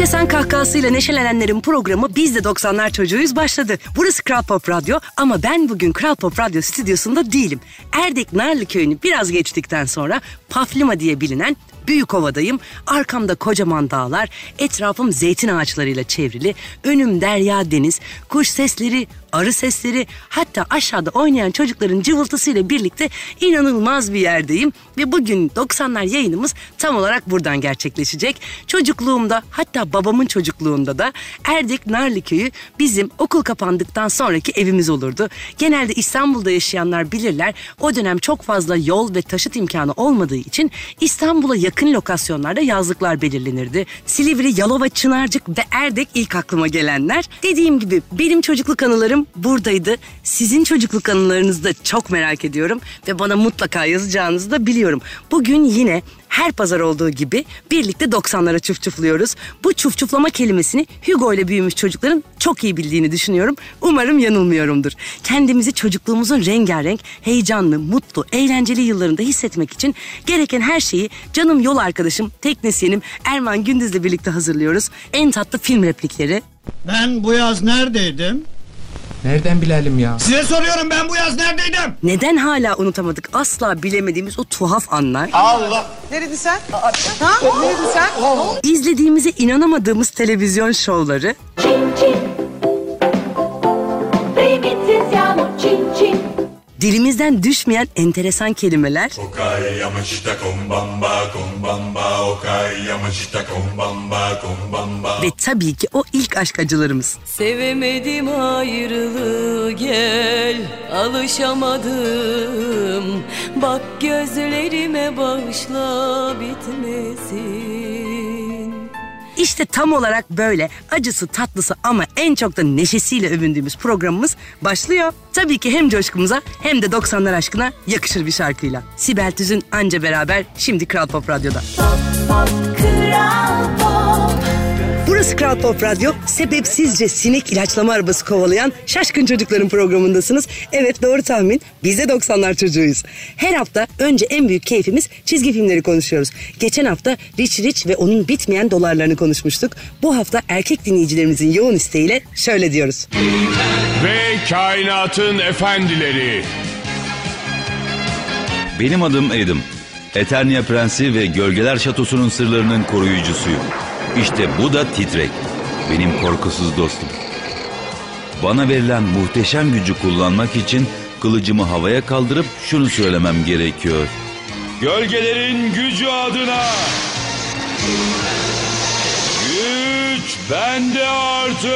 Neşesen kahkahasıyla neşelenenlerin programı Biz de 90'lar çocuğuyuz başladı. Burası Kral Pop Radyo ama ben bugün Kral Pop Radyo stüdyosunda değilim. Erdek Narlı Köyü'nü biraz geçtikten sonra Paflima diye bilinen Büyükova'dayım. Arkamda kocaman dağlar, etrafım zeytin ağaçlarıyla çevrili. Önüm derya deniz, kuş sesleri, arı sesleri hatta aşağıda oynayan çocukların cıvıltısıyla birlikte inanılmaz bir yerdeyim. Ve bugün 90'lar yayınımız tam olarak buradan gerçekleşecek. Çocukluğumda hatta babamın çocukluğunda da Erdek Narlı Köyü bizim okul kapandıktan sonraki evimiz olurdu. Genelde İstanbul'da yaşayanlar bilirler o dönem çok fazla yol ve taşıt imkanı olmadığı için İstanbul'a yakın lokasyonlarda yazlıklar belirlenirdi. Silivri, Yalova, Çınarcık ve Erdek ilk aklıma gelenler. Dediğim gibi benim çocukluk anılarım buradaydı. Sizin çocukluk anılarınızı da çok merak ediyorum ve bana mutlaka yazacağınızı da biliyorum. Bugün yine her pazar olduğu gibi birlikte 90'lara çufçufluyoruz. Bu çufçuflama kelimesini Hugo ile büyümüş çocukların çok iyi bildiğini düşünüyorum. Umarım yanılmıyorumdur. Kendimizi çocukluğumuzun rengarenk, heyecanlı, mutlu, eğlenceli yıllarında hissetmek için gereken her şeyi canım yol arkadaşım, teknisyenim Erman Gündüz'le birlikte hazırlıyoruz. En tatlı film replikleri, Ben bu yaz neredeydim? Nereden bilelim ya? Size soruyorum ben bu yaz neredeydim? neden hala unutamadık asla bilemediğimiz o tuhaf anlar, Neredin sen? Ha? Neredin sen? izlediğimize inanamadığımız televizyon şovları, Çin çin. Dilimizden düşmeyen enteresan kelimeler, ve tabii ki o ilk aşk acılarımız. Sevemedim ayrılığı gel alışamadım. Bak gözlerime bağışla bitmesin İşte tam olarak böyle acısı tatlısı ama en çok da neşesiyle övündüğümüz programımız başlıyor. Tabii ki hem coşkumuza hem de 90'lar aşkına yakışır bir şarkıyla. Sibel Tüzün anca beraber şimdi Kral Pop Radyo'da. Kral pop. Kral Pop Radyo. Sebepsizce sinek ilaçlama arabası kovalayan şaşkın çocukların programındasınız. Evet doğru tahmin. Biz de 90'lar çocuğuyuz. Her hafta önce en büyük keyfimiz çizgi filmleri konuşuyoruz. Geçen hafta Rich Rich ve onun bitmeyen dolarlarını konuşmuştuk. Bu hafta erkek dinleyicilerimizin yoğun isteğiyle şöyle diyoruz. Ve kainatın efendileri. Benim adım Adam. Eternia Prensi ve Gölgeler Şatosu'nun sırlarının koruyucusuyum. İşte bu da Titrek. Benim korkusuz dostum. Bana verilen muhteşem gücü kullanmak için kılıcımı havaya kaldırıp şunu söylemem gerekiyor. Gölgelerin gücü adına. Güç bende artık.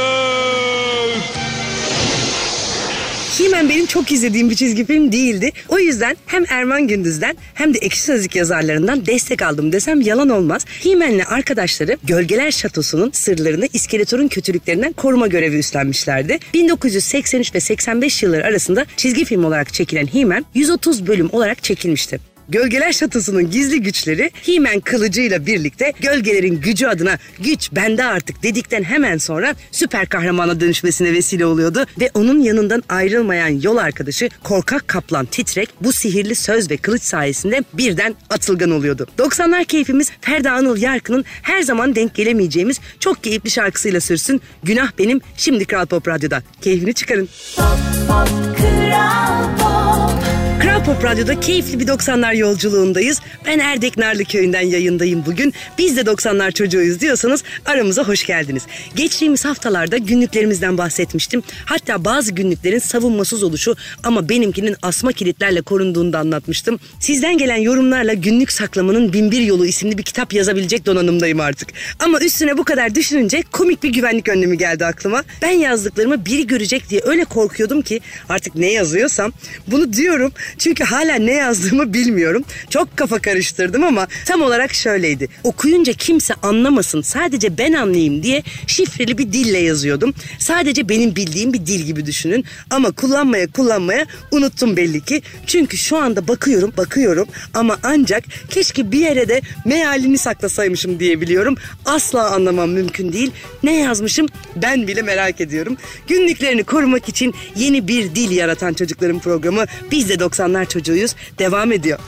He-Man benim çok izlediğim bir çizgi film değildi. O yüzden hem Erman Gündüz'den hem de Ekşi Sözlük yazarlarından destek aldım desem yalan olmaz. He-Man'le arkadaşları Gölgeler Şatosu'nun sırlarını İskeletor'un kötülüklerinden koruma görevi üstlenmişlerdi. 1983 ve 85 yılları arasında çizgi film olarak çekilen He-Man 130 bölüm olarak çekilmişti. Gölgeler Şatosu'nun gizli güçleri He-Man kılıcıyla birlikte gölgelerin gücü adına güç bende artık dedikten hemen sonra süper kahramana dönüşmesine vesile oluyordu ve onun yanından ayrılmayan yol arkadaşı korkak kaplan Titrek bu sihirli söz ve kılıç sayesinde birden atılgan oluyordu. 90'lar keyfimiz Ferda Anıl Yarkı'nın her zaman denk gelemeyeceğimiz çok keyifli şarkısıyla sürsün. Günah benim şimdi Kral Pop Radyo'da. Keyfini çıkarın. Kral pop. Kral Pop Radyo'da keyifli bir 90'lar yolculuğundayız. Ben Erdek Narlı Köyü'nden yayındayım bugün. Biz de 90'lar çocuğuyuz diyorsanız aramıza hoş geldiniz. Geçtiğimiz haftalarda günlüklerimizden bahsetmiştim. Hatta bazı günlüklerin savunmasız oluşu ama benimkinin asma kilitlerle korunduğunu da anlatmıştım. Sizden gelen yorumlarla Günlük Saklamanın Binbir Yolu isimli bir kitap yazabilecek donanımdayım artık. Ama üstüne bu kadar düşününce komik bir güvenlik önlemi geldi aklıma. Ben yazdıklarımı biri görecek diye öyle korkuyordum ki artık ne yazıyorsam bunu diyorum. Çünkü hala ne yazdığımı bilmiyorum. Çok kafa karıştırdım ama tam olarak şöyleydi. Okuyunca kimse anlamasın sadece ben anlayayım diye şifreli bir dille yazıyordum. Sadece benim bildiğim bir dil gibi düşünün. Ama kullanmaya kullanmaya unuttum belli ki. Çünkü şu anda bakıyorum bakıyorum ama ancak keşke bir yere de mealini saklasaymışım diyebiliyorum. Asla anlamam mümkün değil. Ne yazmışım ben bile merak ediyorum. Günlüklerini korumak için yeni bir dil yaratan çocukların programı Biz de 90'lar çocuğuyuz devam ediyor.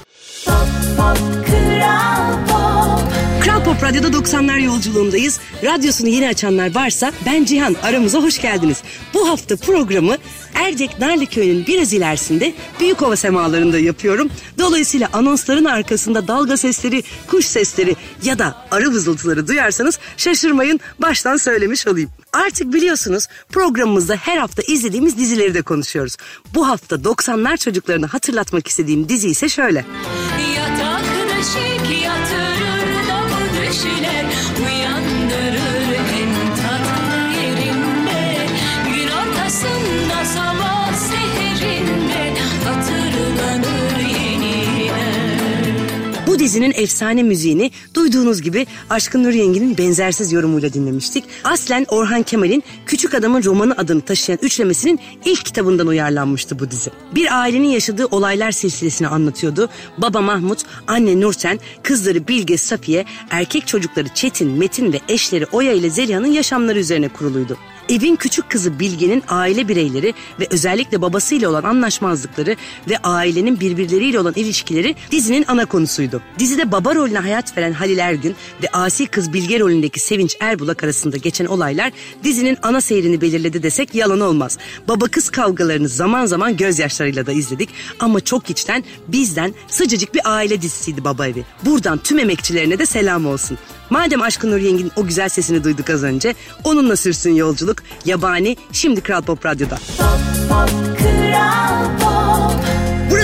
Kral pop. Kral Pop Pop Radyo'da 90'lar yolculuğundayız. Radyosunu yeni açanlar varsa ben Cihan aramıza hoş geldiniz. Bu hafta programı Erdek Narlı Köyü'nün biraz ilerisinde Büyükova semalarında yapıyorum. Dolayısıyla anonsların arkasında dalga sesleri, kuş sesleri ya da arı vızıltıları duyarsanız şaşırmayın baştan söylemiş olayım. Artık biliyorsunuz programımızda her hafta izlediğimiz dizileri de konuşuyoruz. Bu hafta 90'lar çocuklarını hatırlatmak istediğim dizi ise şöyle. Yatak döşek dizinin efsane müziğini duyduğunuz gibi Aşkın Nur Yengi'nin benzersiz yorumuyla dinlemiştik. Aslen Orhan Kemal'in Küçük Adamın Romanı adını taşıyan üçlemesinin ilk kitabından uyarlanmıştı bu dizi. Bir ailenin yaşadığı olaylar silsilesini anlatıyordu. Baba Mahmut, anne Nurten, kızları Bilge, Safiye, erkek çocukları Çetin, Metin ve eşleri Oya ile Zeliha'nın yaşamları üzerine kuruluydu. Evin küçük kızı Bilge'nin aile bireyleri ve özellikle babasıyla olan anlaşmazlıkları ve ailenin birbirleriyle olan ilişkileri dizinin ana konusuydu. Dizide baba rolüne hayat veren Halil Ergün ve asi kız Bilge rolündeki Sevinç Erbulak arasında geçen olaylar dizinin ana seyrini belirledi desek yalan olmaz. Baba kız kavgalarını zaman zaman gözyaşlarıyla da izledik ama çok içten bizden sıcacık bir aile dizisiydi Baba Evi. Buradan tüm emekçilerine de selam olsun. Madem Aşkın Nur Yengi'nin o güzel sesini duyduk az önce, onunla sürsün yolculuk. Yabani şimdi Kral Pop Radyo'da. Kral Pop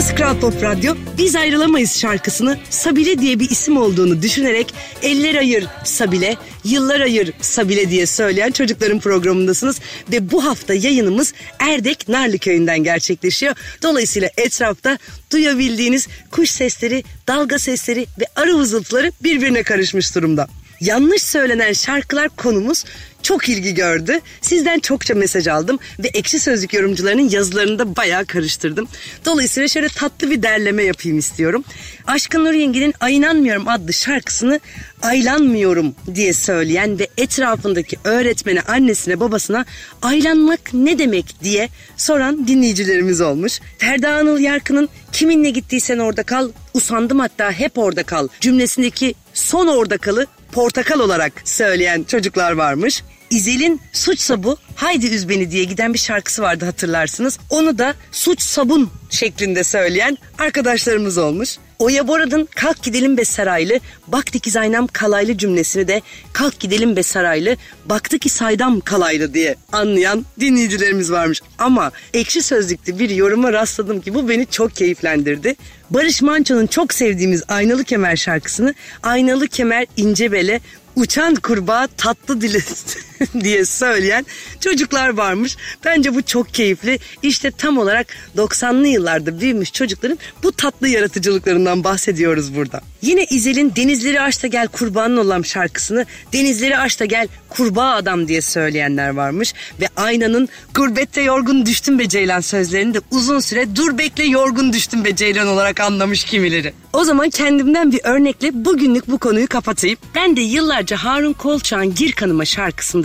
Burası Kral Pop Radyo. Biz ayrılamayız şarkısını Sabile diye bir isim olduğunu düşünerek eller ayır Sabile, yıllar ayır Sabile diye söyleyen çocukların programındasınız. Ve bu hafta yayınımız Erdek Narlı Köyü'nden gerçekleşiyor. Dolayısıyla etrafta duyabildiğiniz kuş sesleri, dalga sesleri ve arı vızıltıları birbirine karışmış durumda. Yanlış söylenen şarkılar konumuz çok ilgi gördü. Sizden çokça mesaj aldım ve ekşi sözlük yorumcularının yazılarını da bayağı karıştırdım. Dolayısıyla şöyle tatlı bir derleme yapayım istiyorum. Aşkın Nur Yengi'nin Aynanmıyorum adlı şarkısını aylanmıyorum diye söyleyen ve etrafındaki öğretmene, annesine, babasına aylanmak ne demek diye soran dinleyicilerimiz olmuş. Ferda Anıl Yarkı'nın kiminle gittiysen orada kal, usandım hatta hep orada kal cümlesindeki son orada kalı portakal olarak söyleyen çocuklar varmış. İzel'in Suçsa Bu Haydi Üz Beni diye giden bir şarkısı vardı hatırlarsınız. Onu da Suç Sabun şeklinde söyleyen arkadaşlarımız olmuş. Oya Borad'ın Kalk Gidelim Be Saraylı, Baktı ki Zaynam Kalaylı cümlesini de Kalk Gidelim Be Saraylı, Baktı ki Saydam Kalaylı diye anlayan dinleyicilerimiz varmış. Ama ekşi sözlükte bir yoruma rastladım ki bu beni çok keyiflendirdi. Barış Manço'nun çok sevdiğimiz Aynalı Kemer şarkısını Aynalı Kemer ince bele uçan kurbağa tatlı dili diye söyleyen çocuklar varmış. Bence bu çok keyifli. İşte tam olarak 90'lı yıllarda büyümüş çocukların bu tatlı yaratıcılıklarından bahsediyoruz burada. Yine İzel'in Denizleri Aç da Gel Kurbanın Olam şarkısını Denizleri Aç da Gel Kurbağa Adam diye söyleyenler varmış. Ve Aynanın Gurbette Yorgun Düştüm Be Ceylan sözlerini de uzun süre Dur Bekle Yorgun Düştüm Be Ceylan olarak anlamış kimileri. O zaman kendimden bir örnekle bugünlük bu konuyu kapatayım. Ben de yıllarca Harun Kolçak'ın Gir Kanıma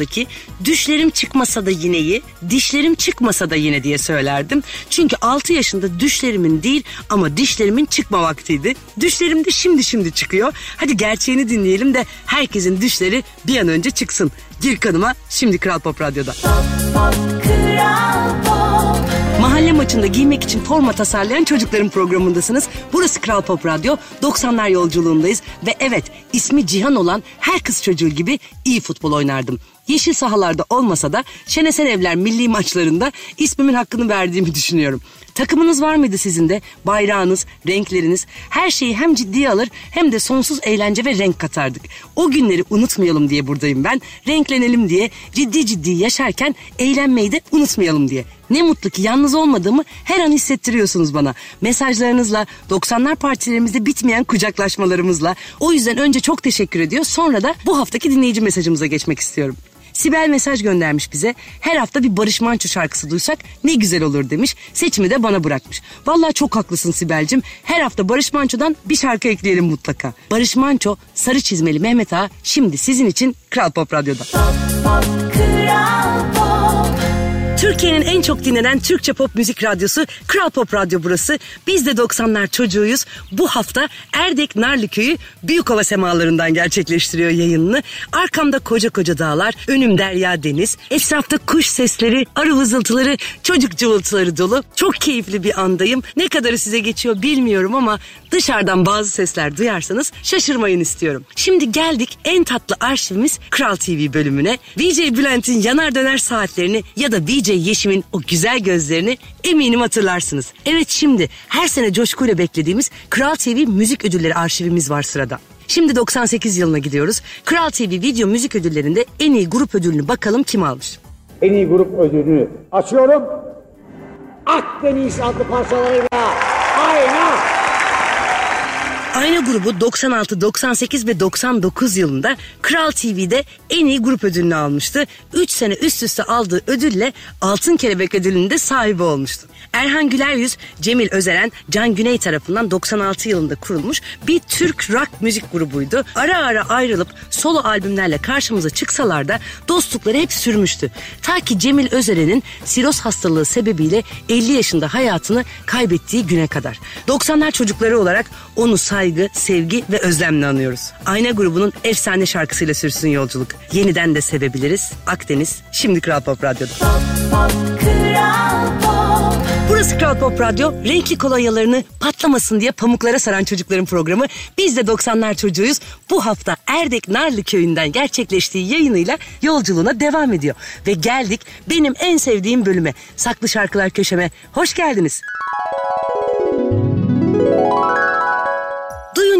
şarkısındaki Düşlerim çıkmasa da yineyi, dişlerim çıkmasa da yine diye söylerdim. Çünkü 6 yaşında düşlerimin değil ama dişlerimin çıkma vaktiydi. Düşlerim de şimdi şimdi çıkıyor. Hadi gerçeğini dinleyelim de herkesin düşleri bir an önce çıksın. Gir Kanıma şimdi Kral Pop Radyo'da. Kral Pop Mahalle maçında giymek için forma tasarlayan çocukların programındasınız. Burası Kral Pop Radyo. 90'lar yolculuğundayız. Ve evet ismi Cihan olan her kız çocuğu gibi iyi futbol oynardım. Yeşil sahalarda olmasa da Şenesel Evler milli maçlarında ismimin hakkını verdiğimi düşünüyorum. Takımınız var mıydı sizin de? Bayrağınız, renkleriniz, her şeyi hem ciddiye alır hem de sonsuz eğlence ve renk katardık. O günleri unutmayalım diye buradayım ben. Renklenelim diye, ciddi ciddi yaşarken eğlenmeyi de unutmayalım diye. Ne mutlu ki yalnız olmadığımı her an hissettiriyorsunuz bana. Mesajlarınızla, 90'lar partilerimizde bitmeyen kucaklaşmalarımızla. O yüzden önce çok teşekkür ediyor. Sonra da bu haftaki dinleyici mesajımıza geçmek istiyorum. Sibel mesaj göndermiş bize. Her hafta bir Barış Manço şarkısı duysak ne güzel olur demiş. Seçimi de bana bırakmış. Vallahi çok haklısın Sibel'cim. Her hafta Barış Manço'dan bir şarkı ekleyelim mutlaka. Barış Manço, Sarı Çizmeli Mehmet Ağa şimdi sizin için Kral Pop Radyo'da. Kral Pop Türkiye'nin en çok dinlenen Türkçe pop müzik radyosu Kral Pop Radyo burası. Biz de 90'lar çocuğuyuz. Bu hafta Erdek Narlıköy'ü Büyükova semalarından gerçekleştiriyor yayınını. Arkamda koca koca dağlar, önüm derya deniz, etrafta kuş sesleri, arı vızıltıları, çocuk cıvıltıları dolu. Çok keyifli bir andayım. Ne kadarı size geçiyor bilmiyorum ama dışarıdan bazı sesler duyarsanız şaşırmayın istiyorum. Şimdi geldik en tatlı arşivimiz Kral TV bölümüne. VJ Bülent'in yanar döner saatlerini ya da VJ Yeşim'in o güzel gözlerini eminim hatırlarsınız. Evet şimdi her sene coşkuyla beklediğimiz Kral TV müzik ödülleri arşivimiz var sırada. Şimdi 98 yılına gidiyoruz. Kral TV video müzik ödüllerinde en iyi grup ödülünü bakalım kim almış. En iyi grup ödülünü açıyorum. Akdeniz adlı parçalarıyla. Ayna grubu 96, 98 ve 99 yılında Kral TV'de en iyi grup ödülünü almıştı. 3 sene üst üste aldığı ödülle Altın Kelebek ödülünün de sahibi olmuştu. Erhan Güleryüz, Cemil Özeren, Can Güney tarafından 96 yılında kurulmuş bir Türk rock müzik grubuydu. Ara ara ayrılıp solo albümlerle karşımıza çıksalar da dostlukları hep sürmüştü. Ta ki Cemil Özeren'in siroz hastalığı sebebiyle 50 yaşında hayatını kaybettiği güne kadar. 90'lar çocukları olarak onu saygı, sevgi ve özlemle anıyoruz. Ayna grubunun efsane şarkısıyla sürsün yolculuk. Yeniden de sevebiliriz. Akdeniz, şimdi Kral Pop Radyo'da. Kral Pop Burası Kral Pop Radyo. Renkli kolonyalarını patlamasın diye pamuklara saran çocukların programı. Biz de 90'lar çocuğuyuz. Bu hafta Erdek Narlı köyünden gerçekleştiği yayınıyla yolculuğuna devam ediyor. Ve geldik benim en sevdiğim bölüme. Saklı Şarkılar Köşeme. Hoş geldiniz.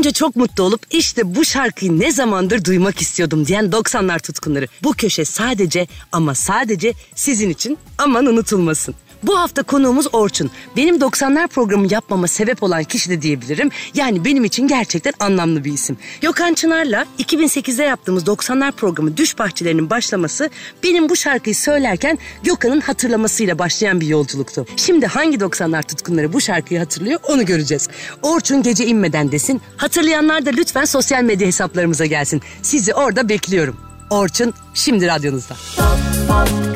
Duyunca çok mutlu olup işte bu şarkıyı ne zamandır duymak istiyordum diyen 90'lar tutkunları. Bu köşe sadece ama sadece sizin için aman unutulmasın. Bu hafta konuğumuz Orçun. Benim 90'lar programı yapmama sebep olan kişi de diyebilirim. Yani benim için gerçekten anlamlı bir isim. Gökhan Çınar'la 2008'de yaptığımız 90'lar programı Düş Bahçelerinin başlaması benim bu şarkıyı söylerken Gökhan'ın hatırlamasıyla başlayan bir yolculuktu. Şimdi hangi 90'lar tutkunları bu şarkıyı hatırlıyor onu göreceğiz. Orçun gece inmeden desin. Hatırlayanlar da lütfen sosyal medya hesaplarımıza gelsin. Sizi orada bekliyorum. Orçun şimdi radyonuzda. Pop Kral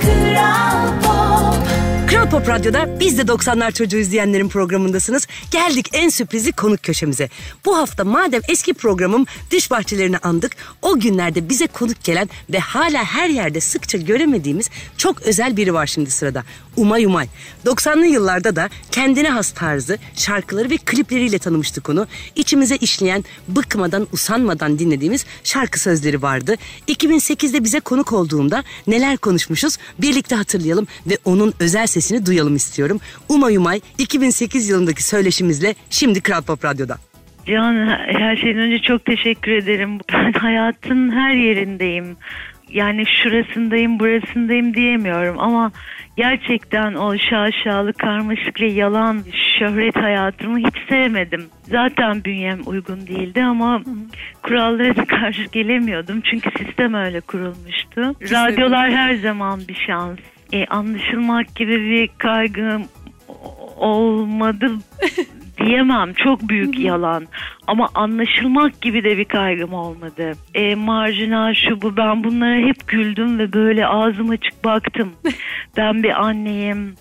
Pop Radyo'da biz de 90'lar çocuğu izleyenlerin programındasınız. Geldik en sürprizi konuk köşemize. Bu hafta madem eski programım Düş Bahçelerini andık, o günlerde bize konuk gelen ve hala her yerde sıkça göremediğimiz çok özel biri var şimdi sırada. Umay Umay. 90'lı yıllarda da kendine has tarzı, şarkıları ve klipleriyle tanımıştık onu. İçimize işleyen, bıkmadan, usanmadan dinlediğimiz şarkı sözleri vardı. 2008'de bize konuk olduğunda neler konuşmuşuz birlikte hatırlayalım ve onun özel sesini duyalım istiyorum. Umay Umay 2008 yılındaki söyleşimizle şimdi Kral Pop Radyo'da. Can her şeyden önce çok teşekkür ederim. Ben hayatın her yerindeyim. Yani şurasındayım burasındayım diyemiyorum ama gerçekten o şaşalı karmaşık ve yalan şöhret hayatımı hiç sevmedim. Zaten bünyem uygun değildi ama kurallara da karşı gelemiyordum. Çünkü sistem öyle kurulmuştu. Radyolar her zaman bir şans. E, anlaşılmak gibi bir kaygım olmadı diyemem. Çok büyük yalan. Ama anlaşılmak gibi de bir kaygım olmadı. E, marjinal şu bu ben bunlara hep güldüm ve böyle ağzım açık baktım. ben bir anneyim.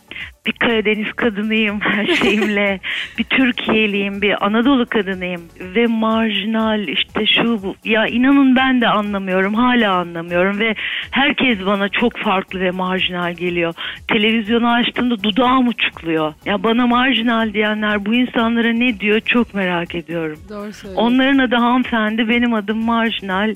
Bir Karadeniz kadınıyım her şeyimle. bir Türkiye'liyim, bir Anadolu kadınıyım. Ve marjinal işte şu bu. Ya inanın ben de anlamıyorum, hala anlamıyorum. Ve herkes bana çok farklı ve marjinal geliyor. Televizyonu açtığımda dudağım uçukluyor. Ya bana marjinal diyenler bu insanlara ne diyor çok merak ediyorum. Doğru söylüyorsun. Onların adı hanımefendi, benim adım marjinal.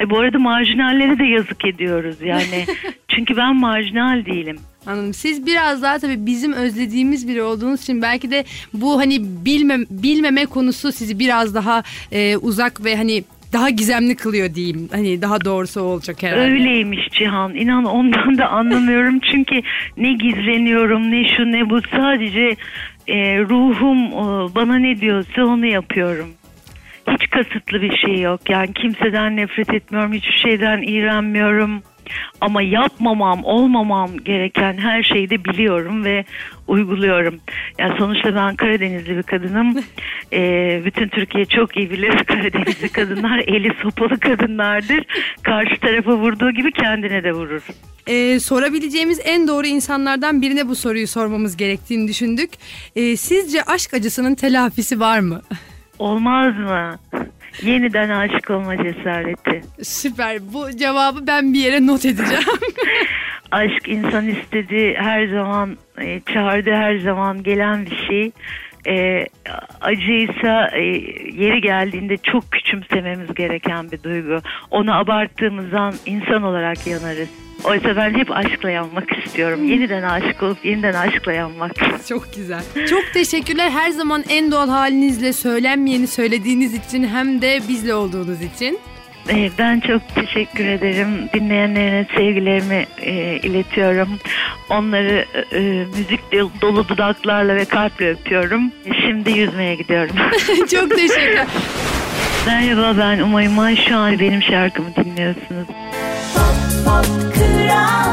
Ay bu arada marjinallere de yazık ediyoruz yani. Çünkü ben marjinal değilim. Anladım. Siz biraz daha tabii bizim özlediğimiz biri olduğunuz için belki de bu hani bilmem bilmeme konusu sizi biraz daha e, uzak ve hani daha gizemli kılıyor diyeyim. Hani daha doğrusu olacak herhalde. Öyleymiş Cihan. İnan ondan da anlamıyorum. Çünkü ne gizleniyorum ne şu ne bu. Sadece e, ruhum e, bana ne diyorsa onu yapıyorum. Hiç kasıtlı bir şey yok. Yani kimseden nefret etmiyorum. Hiçbir şeyden iğrenmiyorum. Ama yapmamam, olmamam gereken her şeyi de biliyorum ve uyguluyorum. Yani sonuçta ben Karadenizli bir kadınım. Ee, bütün Türkiye çok iyi bilir Karadenizli kadınlar eli sopalı kadınlardır. Karşı tarafa vurduğu gibi kendine de vurur. Ee, sorabileceğimiz en doğru insanlardan birine bu soruyu sormamız gerektiğini düşündük. Ee, sizce aşk acısının telafisi var mı? Olmaz mı? Yeniden aşık olma cesareti. Süper. Bu cevabı ben bir yere not edeceğim. Aşk insan istediği her zaman, e, çağırdığı her zaman gelen bir şey. E, acıysa e, yeri geldiğinde çok küçümsememiz gereken bir duygu. Onu abarttığımızdan insan olarak yanarız. Oysa ben hep aşkla yanmak istiyorum. Yeniden aşık olup yeniden aşkla yanmak. Çok güzel. Çok teşekkürler her zaman en doğal halinizle söylenmeyeni söylediğiniz için hem de bizle olduğunuz için. Ee, Ben çok teşekkür ederim. Dinleyenlerine sevgilerimi e, iletiyorum. Onları e, müzik dolu dudaklarla ve kalple öpüyorum. Şimdi yüzmeye gidiyorum. çok teşekkürler. Merhaba ben Umay Umay. Şu an benim şarkımı dinliyorsunuz. Yeah.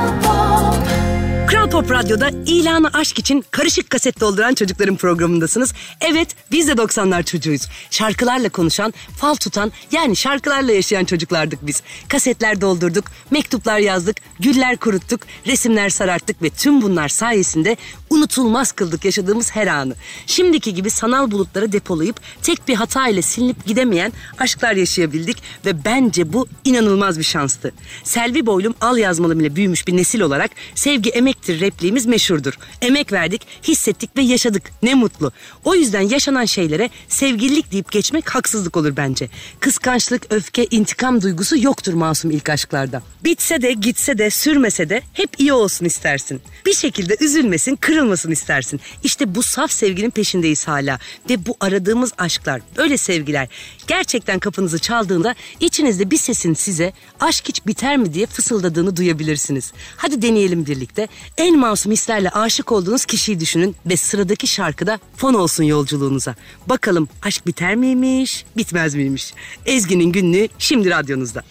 Kral Pop Radyo'da ilanı aşk için karışık kaset dolduran çocukların programındasınız. Evet biz de 90'lar çocuğuyuz. Şarkılarla konuşan, fal tutan yani şarkılarla yaşayan çocuklardık biz. Kasetler doldurduk, mektuplar yazdık, güller kuruttuk, resimler sararttık ve tüm bunlar sayesinde unutulmaz kıldık yaşadığımız her anı. Şimdiki gibi sanal bulutlara depolayıp tek bir hata ile silinip gidemeyen aşklar yaşayabildik ve bence bu inanılmaz bir şanstı. Selvi boylum al yazmalım ile büyümüş bir nesil olarak sevgi emektir repliğimiz meşhurdur. Emek verdik, hissettik ve yaşadık. Ne mutlu. O yüzden yaşanan şeylere sevgililik deyip geçmek haksızlık olur bence. Kıskançlık, öfke, intikam duygusu yoktur masum ilk aşklarda. Bitse de, gitse de, sürmese de hep iyi olsun istersin. Bir şekilde üzülmesin, kırılmasın istersin. İşte bu saf sevginin peşindeyiz hala. Ve bu aradığımız aşklar, öyle sevgiler gerçekten kapınızı çaldığında içinizde bir sesin size aşk hiç biter mi diye fısıldadığını duyabilirsiniz. Hadi deneyelim birlikte. En masum hislerle aşık olduğunuz kişiyi düşünün ve sıradaki şarkıda fon olsun yolculuğunuza. Bakalım aşk biter miymiş, bitmez miymiş? Ezgi'nin günlüğü şimdi radyonuzda.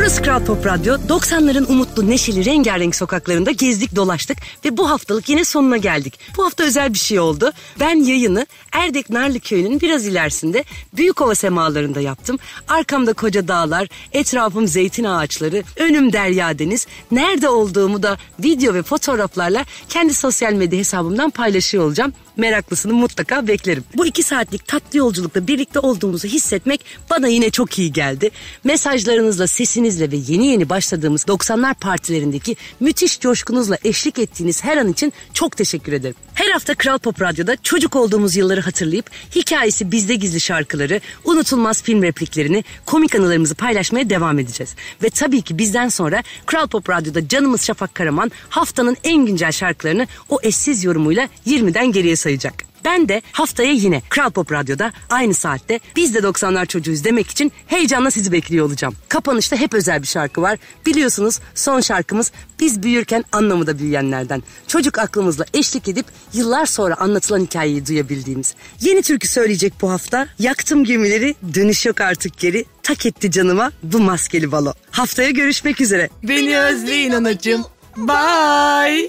Burası Kral Pop Radyo. 90'ların umutlu, neşeli, rengarenk sokaklarında gezdik, dolaştık ve bu haftalık yine sonuna geldik. Bu hafta özel bir şey oldu. Ben yayını Erdek Narlı Köyü'nün biraz ilerisinde Büyükova semalarında yaptım. Arkamda koca dağlar, etrafım zeytin ağaçları, önüm derya deniz. Nerede olduğumu da video ve fotoğraflarla kendi sosyal medya hesabımdan paylaşıyor olacağım. Meraklısını mutlaka beklerim. Bu iki saatlik tatlı yolculukta birlikte olduğumuzu hissetmek bana yine çok iyi geldi. Mesajlarınızla, sesinizle ve yeni yeni başladığımız 90'lar partilerindeki müthiş coşkunuzla eşlik ettiğiniz her an için çok teşekkür ederim. Her hafta Kral Pop Radyo'da çocuk olduğumuz yılları hatırlayıp hikayesi bizde gizli şarkıları, unutulmaz film repliklerini, komik anılarımızı paylaşmaya devam edeceğiz. Ve tabii ki bizden sonra Kral Pop Radyo'da canımız Şafak Karaman haftanın en güncel şarkılarını o eşsiz yorumuyla 20'den geriye sayacak. Ben de haftaya yine Kral Pop Radyo'da aynı saatte biz de 90'lar çocuğuyuz demek için heyecanla sizi bekliyor olacağım. Kapanışta hep özel bir şarkı var. Biliyorsunuz son şarkımız biz büyürken anlamı da büyüyenlerden. Çocuk aklımızla eşlik edip yıllar sonra anlatılan hikayeyi duyabildiğimiz. Yeni türkü söyleyecek bu hafta. Yaktım gemileri dönüş yok artık geri. Tak etti canıma bu maskeli balo. Haftaya görüşmek üzere. Beni özleyin anacığım. Bye.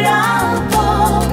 让我